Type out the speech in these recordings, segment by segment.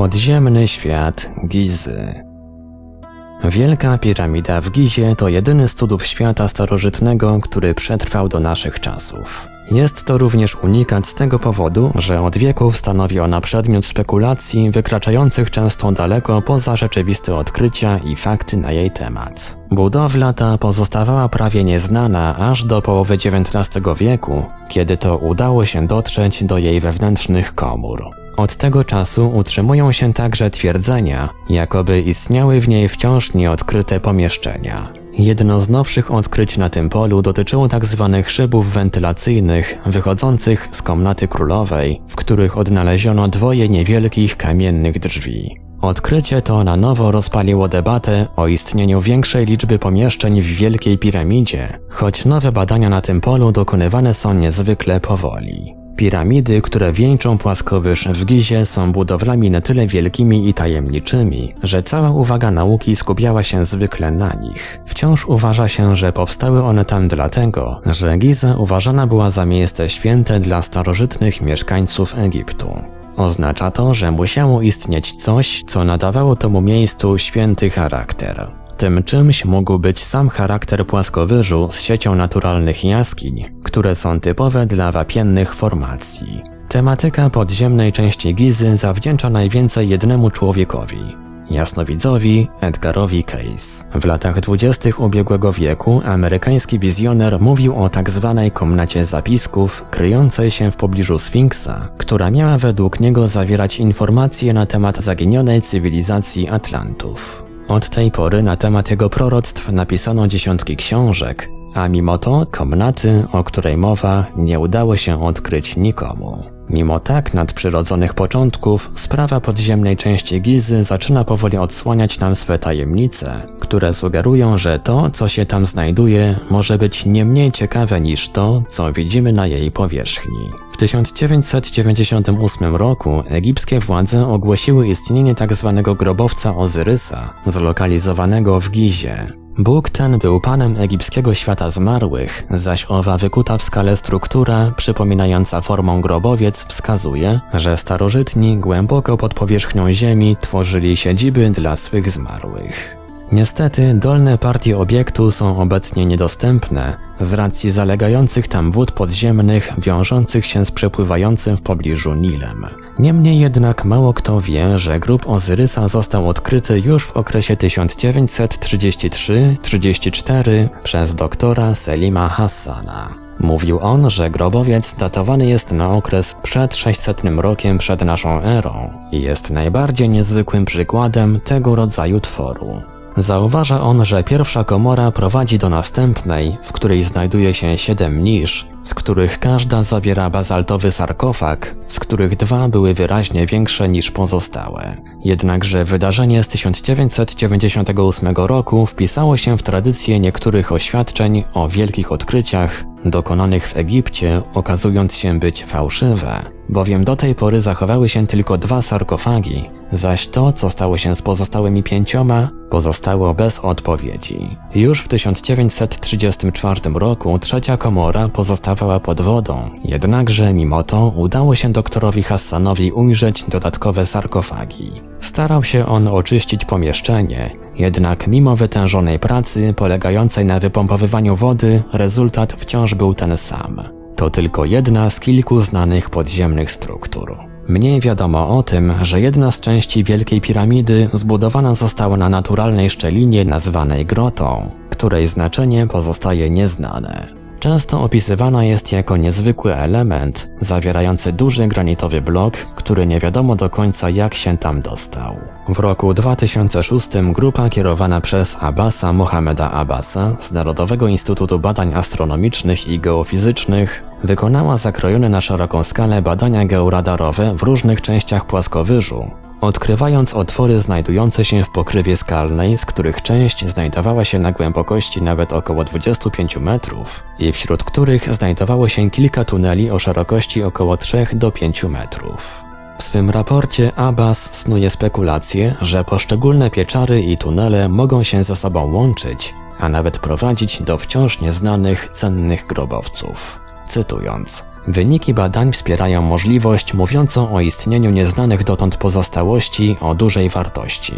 Podziemny świat Gizy. Wielka piramida w Gizie to jedyny z cudów świata starożytnego, który przetrwał do naszych czasów. Jest to również unikat z tego powodu, że od wieków stanowi ona przedmiot spekulacji wykraczających często daleko poza rzeczywiste odkrycia i fakty na jej temat. Budowla ta pozostawała prawie nieznana aż do połowy XIX wieku, kiedy to udało się dotrzeć do jej wewnętrznych komór. Od tego czasu utrzymują się także twierdzenia, jakoby istniały w niej wciąż nieodkryte pomieszczenia. Jedno z nowszych odkryć na tym polu dotyczyło tzw. Tak szybów wentylacyjnych wychodzących z komnaty królowej, w których odnaleziono dwoje niewielkich kamiennych drzwi. Odkrycie to na nowo rozpaliło debatę o istnieniu większej liczby pomieszczeń w Wielkiej Piramidzie, choć nowe badania na tym polu dokonywane są niezwykle powoli. Piramidy, które wieńczą płaskowyż w Gizie są budowlami na tyle wielkimi i tajemniczymi, że cała uwaga nauki skupiała się zwykle na nich. Wciąż uważa się, że powstały one tam dlatego, że Giza uważana była za miejsce święte dla starożytnych mieszkańców Egiptu. Oznacza to, że musiało istnieć coś, co nadawało temu miejscu święty charakter. Tym czymś mógł być sam charakter płaskowyżu z siecią naturalnych jaskiń, które są typowe dla wapiennych formacji. Tematyka podziemnej części Gizy zawdzięcza najwięcej jednemu człowiekowi, jasnowidzowi Edgarowi Case. W latach dwudziestych ubiegłego wieku amerykański wizjoner mówił o tak zwanej komnacie zapisków kryjącej się w pobliżu Sfinksa, która miała według niego zawierać informacje na temat zaginionej cywilizacji Atlantów. Od tej pory na temat jego proroctw napisano dziesiątki książek, a mimo to komnaty, o której mowa, nie udało się odkryć nikomu. Mimo tak nadprzyrodzonych początków, sprawa podziemnej części Gizy zaczyna powoli odsłaniać nam swe tajemnice, które sugerują, że to, co się tam znajduje, może być nie mniej ciekawe niż to, co widzimy na jej powierzchni. W 1998 roku egipskie władze ogłosiły istnienie tzw. Tak grobowca Ozyrysa, zlokalizowanego w Gizie. Bóg ten był panem egipskiego świata zmarłych, zaś owa wykuta w skale struktura, przypominająca formą grobowiec, wskazuje, że starożytni głęboko pod powierzchnią ziemi tworzyli siedziby dla swych zmarłych. Niestety, dolne partie obiektu są obecnie niedostępne z racji zalegających tam wód podziemnych wiążących się z przepływającym w pobliżu Nilem. Niemniej jednak mało kto wie, że grób Ozyrysa został odkryty już w okresie 1933-34 przez doktora Selima Hassana. Mówił on, że grobowiec datowany jest na okres przed 600 rokiem przed naszą erą i jest najbardziej niezwykłym przykładem tego rodzaju tworu. Zauważa on, że pierwsza komora prowadzi do następnej, w której znajduje się siedem nisz, z których każda zawiera bazaltowy sarkofag, z których dwa były wyraźnie większe niż pozostałe. Jednakże wydarzenie z 1998 roku wpisało się w tradycję niektórych oświadczeń o wielkich odkryciach dokonanych w Egipcie, okazując się być fałszywe, bowiem do tej pory zachowały się tylko dwa sarkofagi, zaś to, co stało się z pozostałymi pięcioma, pozostało bez odpowiedzi. Już w 1934 roku trzecia komora pozostawała pod wodą, jednakże mimo to udało się doktorowi Hassanowi ujrzeć dodatkowe sarkofagi. Starał się on oczyścić pomieszczenie, jednak mimo wytężonej pracy polegającej na wypompowywaniu wody, rezultat wciąż był ten sam. To tylko jedna z kilku znanych podziemnych struktur. Mniej wiadomo o tym, że jedna z części Wielkiej Piramidy zbudowana została na naturalnej szczelinie nazwanej grotą, której znaczenie pozostaje nieznane. Często opisywana jest jako niezwykły element, zawierający duży granitowy blok, który nie wiadomo do końca jak się tam dostał. W roku 2006 grupa kierowana przez Abbasa Mohameda Abbasa z Narodowego Instytutu Badań Astronomicznych i Geofizycznych wykonała zakrojone na szeroką skalę badania georadarowe w różnych częściach płaskowyżu, odkrywając otwory znajdujące się w pokrywie skalnej, z których część znajdowała się na głębokości nawet około 25 metrów i wśród których znajdowało się kilka tuneli o szerokości około 3 do 5 metrów. W swym raporcie Abbas snuje spekulacje, że poszczególne pieczary i tunele mogą się ze sobą łączyć, a nawet prowadzić do wciąż nieznanych, cennych grobowców. Cytując, Wyniki badań wspierają możliwość mówiącą o istnieniu nieznanych dotąd pozostałości o dużej wartości.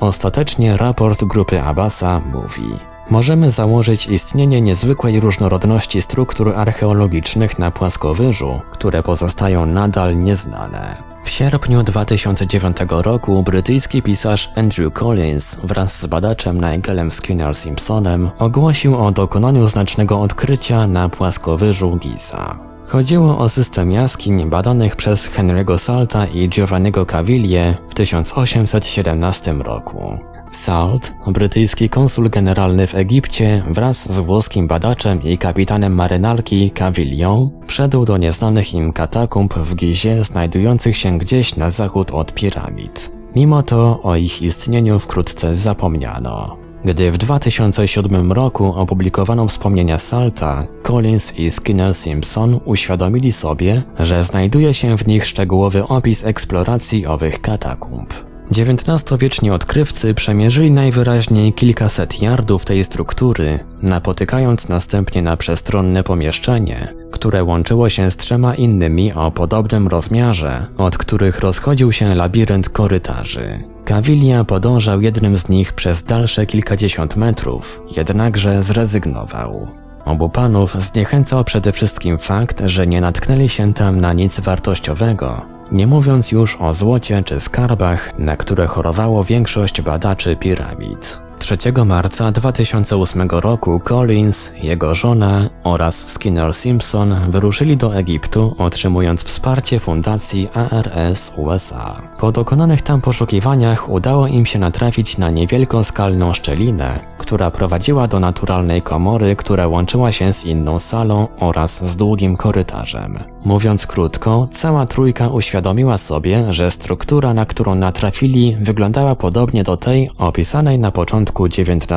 Ostatecznie raport grupy Abasa mówi Możemy założyć istnienie niezwykłej różnorodności struktur archeologicznych na płaskowyżu, które pozostają nadal nieznane. W sierpniu 2009 roku brytyjski pisarz Andrew Collins wraz z badaczem Nigelem Skinner Simpsonem ogłosił o dokonaniu znacznego odkrycia na płaskowyżu Giza. Chodziło o system jaskiń badanych przez Henry'ego Salta i Giovanniego Caviglie w 1817 roku. Salt, brytyjski konsul generalny w Egipcie, wraz z włoskim badaczem i kapitanem marynarki Cavillon, wszedł do nieznanych im katakumb w Gizie znajdujących się gdzieś na zachód od piramid. Mimo to o ich istnieniu wkrótce zapomniano. Gdy w 2007 roku opublikowano wspomnienia Salta, Collins i Skinner Simpson uświadomili sobie, że znajduje się w nich szczegółowy opis eksploracji owych katakumb. XIX-wieczni odkrywcy przemierzyli najwyraźniej kilkaset yardów tej struktury, napotykając następnie na przestronne pomieszczenie, które łączyło się z trzema innymi o podobnym rozmiarze, od których rozchodził się labirynt korytarzy. Kawilia podążał jednym z nich przez dalsze kilkadziesiąt metrów, jednakże zrezygnował. Obu panów zniechęcał przede wszystkim fakt, że nie natknęli się tam na nic wartościowego, nie mówiąc już o złocie czy skarbach, na które chorowało większość badaczy piramid. 3 marca 2008 roku Collins, jego żona oraz Skinner Simpson wyruszyli do Egiptu, otrzymując wsparcie fundacji ARS USA. Po dokonanych tam poszukiwaniach udało im się natrafić na niewielką skalną szczelinę, która prowadziła do naturalnej komory, która łączyła się z inną salą oraz z długim korytarzem. Mówiąc krótko, cała trójka uświadomiła sobie, że struktura, na którą natrafili, wyglądała podobnie do tej opisanej na początku XIX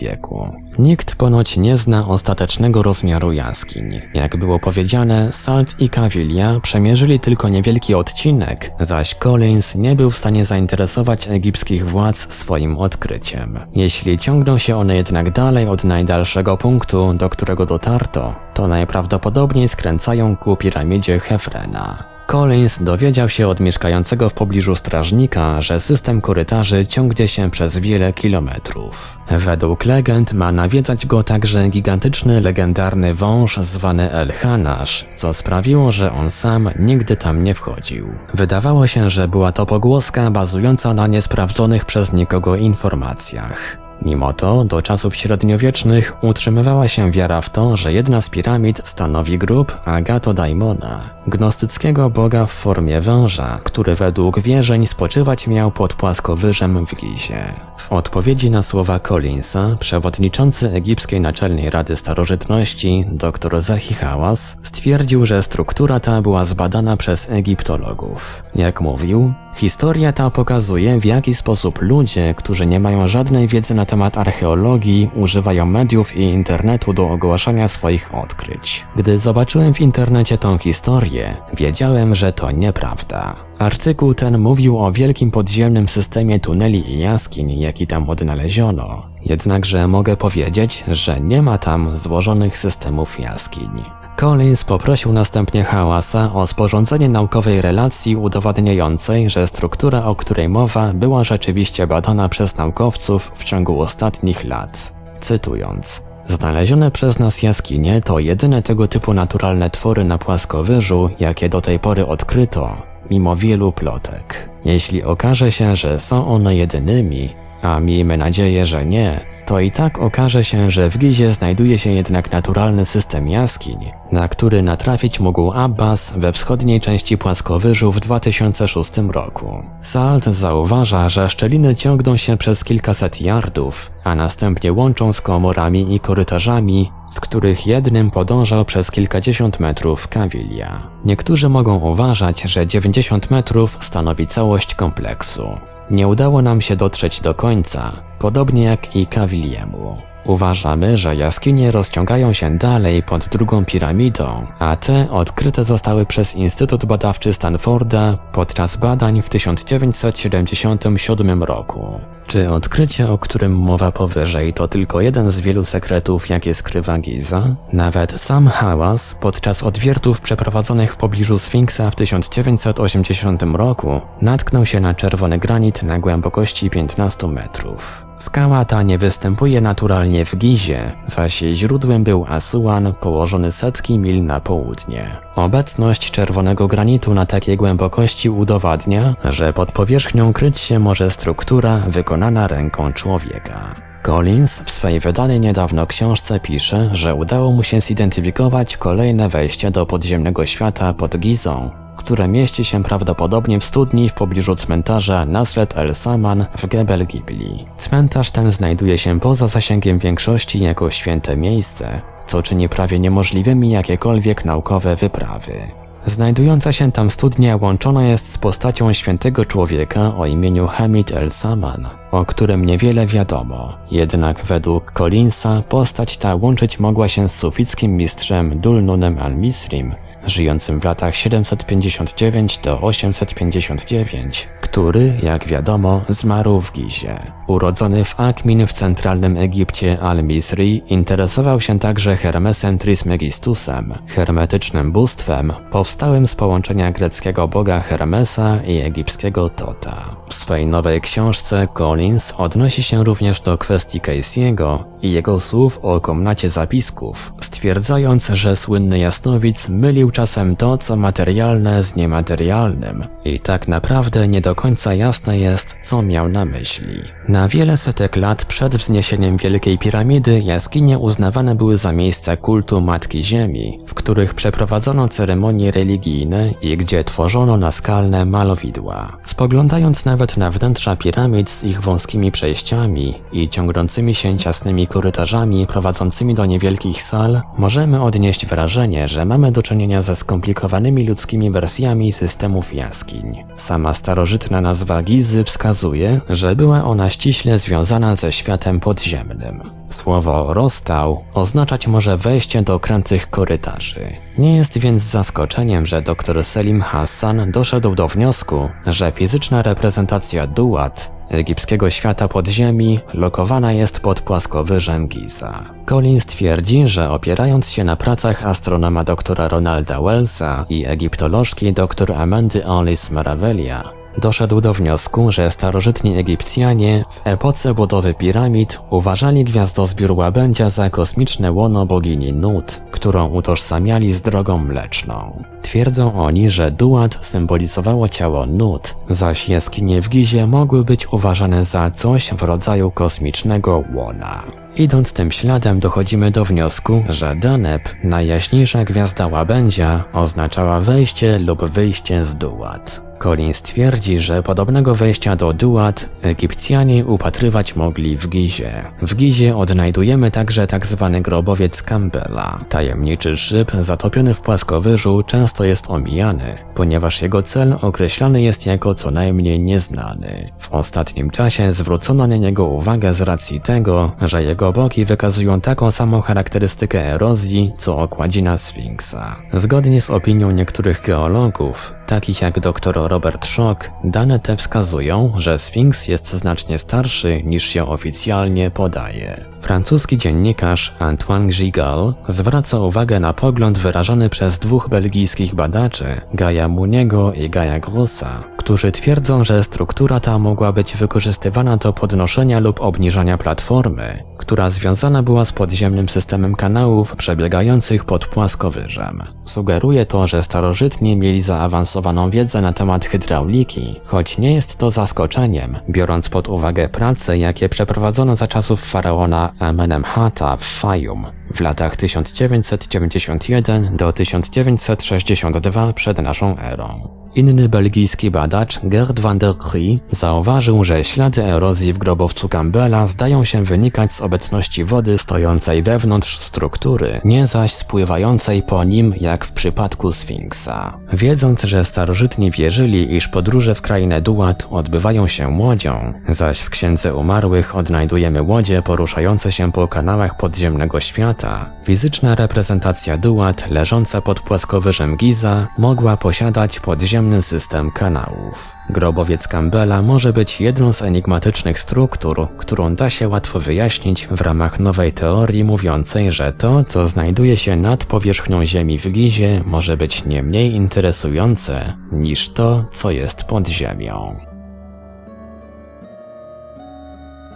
wieku. Nikt ponoć nie zna ostatecznego rozmiaru jaskiń. Jak było powiedziane, Salt i Cavilla przemierzyli tylko niewielki odcinek, zaś Collins nie był w stanie zainteresować egipskich władz swoim odkryciem. Jeśli ciągną się one jednak dalej od najdalszego punktu, do którego dotarto, to najprawdopodobniej skręcają ku piramidzie Hefrena. Collins dowiedział się od mieszkającego w pobliżu strażnika, że system korytarzy ciągnie się przez wiele kilometrów. Według legend ma nawiedzać go także gigantyczny, legendarny wąż zwany El Hanash, co sprawiło, że on sam nigdy tam nie wchodził. Wydawało się, że była to pogłoska bazująca na niesprawdzonych przez nikogo informacjach. Mimo to, do czasów średniowiecznych utrzymywała się wiara w to, że jedna z piramid stanowi grób Agatodaimona, gnostyckiego boga w formie węża, który według wierzeń spoczywać miał pod płaskowyżem w Gizie. W odpowiedzi na słowa Collinsa, przewodniczący Egipskiej Naczelnej Rady Starożytności, dr Zahi Hałas, stwierdził, że struktura ta była zbadana przez egiptologów. Jak mówił, historia ta pokazuje, w jaki sposób ludzie, którzy nie mają żadnej wiedzy na temat archeologii używają mediów i internetu do ogłaszania swoich odkryć. Gdy zobaczyłem w internecie tą historię, wiedziałem, że to nieprawda. Artykuł ten mówił o wielkim podziemnym systemie tuneli i jaskiń, jaki tam odnaleziono. Jednakże mogę powiedzieć, że nie ma tam złożonych systemów jaskiń. Collins poprosił następnie Hałasa o sporządzenie naukowej relacji udowadniającej, że struktura, o której mowa, była rzeczywiście badana przez naukowców w ciągu ostatnich lat. Cytując. Znalezione przez nas jaskinie to jedyne tego typu naturalne twory na płaskowyżu, jakie do tej pory odkryto, mimo wielu plotek. Jeśli okaże się, że są one jedynymi, a miejmy nadzieję, że nie, to i tak okaże się, że w Gizie znajduje się jednak naturalny system jaskiń, na który natrafić mógł Abbas we wschodniej części płaskowyżu w 2006 roku. Salt zauważa, że szczeliny ciągną się przez kilkaset yardów, a następnie łączą z komorami i korytarzami, z których jednym podążał przez kilkadziesiąt metrów kawilia. Niektórzy mogą uważać, że 90 metrów stanowi całość kompleksu. Nie udało nam się dotrzeć do końca, podobnie jak i Kawiliemu. Uważamy, że jaskinie rozciągają się dalej pod drugą piramidą, a te odkryte zostały przez Instytut Badawczy Stanforda podczas badań w 1977 roku. Czy odkrycie, o którym mowa powyżej, to tylko jeden z wielu sekretów, jakie skrywa Giza? Nawet sam Hałas, podczas odwiertów przeprowadzonych w pobliżu Sfinksa w 1980 roku, natknął się na czerwony granit na głębokości 15 metrów. Skała ta nie występuje naturalnie w Gizie, zaś jej źródłem był Asuan położony setki mil na południe. Obecność czerwonego granitu na takiej głębokości udowadnia, że pod powierzchnią kryć się może struktura wykonana ręką człowieka. Collins w swej wydanej niedawno książce pisze, że udało mu się zidentyfikować kolejne wejście do podziemnego świata pod Gizą, które mieści się prawdopodobnie w studni w pobliżu cmentarza Nasret El Saman w Gebel Gibli. Cmentarz ten znajduje się poza zasięgiem większości jako święte miejsce, co czyni prawie niemożliwymi jakiekolwiek naukowe wyprawy. Znajdująca się tam studnia łączona jest z postacią świętego człowieka o imieniu Hamid el-Saman, o którym niewiele wiadomo. Jednak według Collinsa postać ta łączyć mogła się z sufickim mistrzem Dulnunem al-Misrim, żyjącym w latach 759 do 859, który, jak wiadomo, zmarł w Gizie. Urodzony w Akmin w centralnym Egipcie al-Misri, interesował się także Hermesem Trismegistusem, hermetycznym bóstwem powstałym z połączenia greckiego boga Hermesa i egipskiego Tota. W swej nowej książce Collins odnosi się również do kwestii Casey'ego i jego słów o komnacie zapisków, stwierdzając, że słynny jasnowic mylił czasem to, co materialne z niematerialnym i tak naprawdę nie do końca jasne jest, co miał na myśli. Na wiele setek lat przed wzniesieniem Wielkiej Piramidy jaskinie uznawane były za miejsca kultu Matki Ziemi, w których przeprowadzono ceremonie religijne i gdzie tworzono naskalne malowidła. Spoglądając nawet na wnętrza piramid z ich wąskimi przejściami i ciągnącymi się ciasnymi korytarzami prowadzącymi do niewielkich sal, możemy odnieść wrażenie, że mamy do czynienia ze skomplikowanymi ludzkimi wersjami systemów jaskiń. Sama starożytna nazwa Gizy wskazuje, że była ona ściśle związana ze światem podziemnym. Słowo rozstał oznaczać może wejście do krętych korytarzy. Nie jest więc zaskoczeniem, że dr Selim Hassan doszedł do wniosku, że fizyczna reprezentacja Duat egipskiego świata podziemi lokowana jest pod płaskowyżem Giza. Collins twierdzi, że opierając się na pracach astronoma doktora Ronalda Wellsa i egiptolożki dr Amandy Olis Maravelia, doszedł do wniosku, że starożytni Egipcjanie w epoce budowy piramid uważali gwiazdozbiór łabędzia za kosmiczne łono bogini Nut, którą utożsamiali z drogą mleczną. Twierdzą oni, że Duat symbolizowało ciało Nut, zaś jaskinie w Gizie mogły być uważane za coś w rodzaju kosmicznego łona. Idąc tym śladem dochodzimy do wniosku, że Daneb, najjaśniejsza gwiazda łabędzia, oznaczała wejście lub wyjście z Duat. Collins twierdzi, że podobnego wejścia do Duat Egipcjanie upatrywać mogli w Gizie. W Gizie odnajdujemy także tzw. Tak grobowiec Campbella. Tajemniczy szyb zatopiony w płaskowyżu często jest omijany, ponieważ jego cel określany jest jako co najmniej nieznany. W ostatnim czasie zwrócono na niego uwagę z racji tego, że jego boki wykazują taką samą charakterystykę erozji, co okładzina Sfinksa. Zgodnie z opinią niektórych geologów, takich jak dr Robert Schock, dane te wskazują, że Sfinks jest znacznie starszy niż się oficjalnie podaje. Francuski dziennikarz Antoine Gigal zwraca uwagę na pogląd wyrażony przez dwóch belgijskich badaczy, Gaja Muniego i Gaja Grossa, którzy twierdzą, że struktura ta mogła być wykorzystywana do podnoszenia lub obniżania platformy, która związana była z podziemnym systemem kanałów przebiegających pod płaskowyżem. Sugeruje to, że starożytni mieli zaawansowaną wiedzę na temat hydrauliki, choć nie jest to zaskoczeniem, biorąc pod uwagę prace, jakie przeprowadzono za czasów faraona Amenemhata w Fayum w latach 1991 do 1962 przed naszą erą. Inny belgijski badacz, Gerd van der Krie, zauważył, że ślady erozji w grobowcu Campbella zdają się wynikać z obecności obecności wody stojącej wewnątrz struktury, nie zaś spływającej po nim jak w przypadku Sfinksa. Wiedząc, że starożytni wierzyli, iż podróże w krainę Duat odbywają się łodzią, zaś w Księdze Umarłych odnajdujemy łodzie poruszające się po kanałach podziemnego świata, fizyczna reprezentacja Duat leżąca pod płaskowyżem Giza mogła posiadać podziemny system kanałów. Grobowiec Campbella może być jedną z enigmatycznych struktur, którą da się łatwo wyjaśnić w ramach nowej teorii mówiącej, że to, co znajduje się nad powierzchnią Ziemi w Gizie, może być nie mniej interesujące niż to, co jest pod ziemią.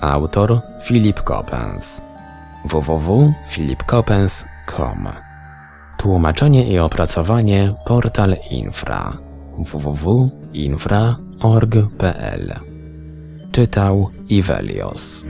Autor Philip Coppens. www.philipcoppens.com Tłumaczenie i opracowanie Portal Infra. www.infra.org.pl Czytał Ivelios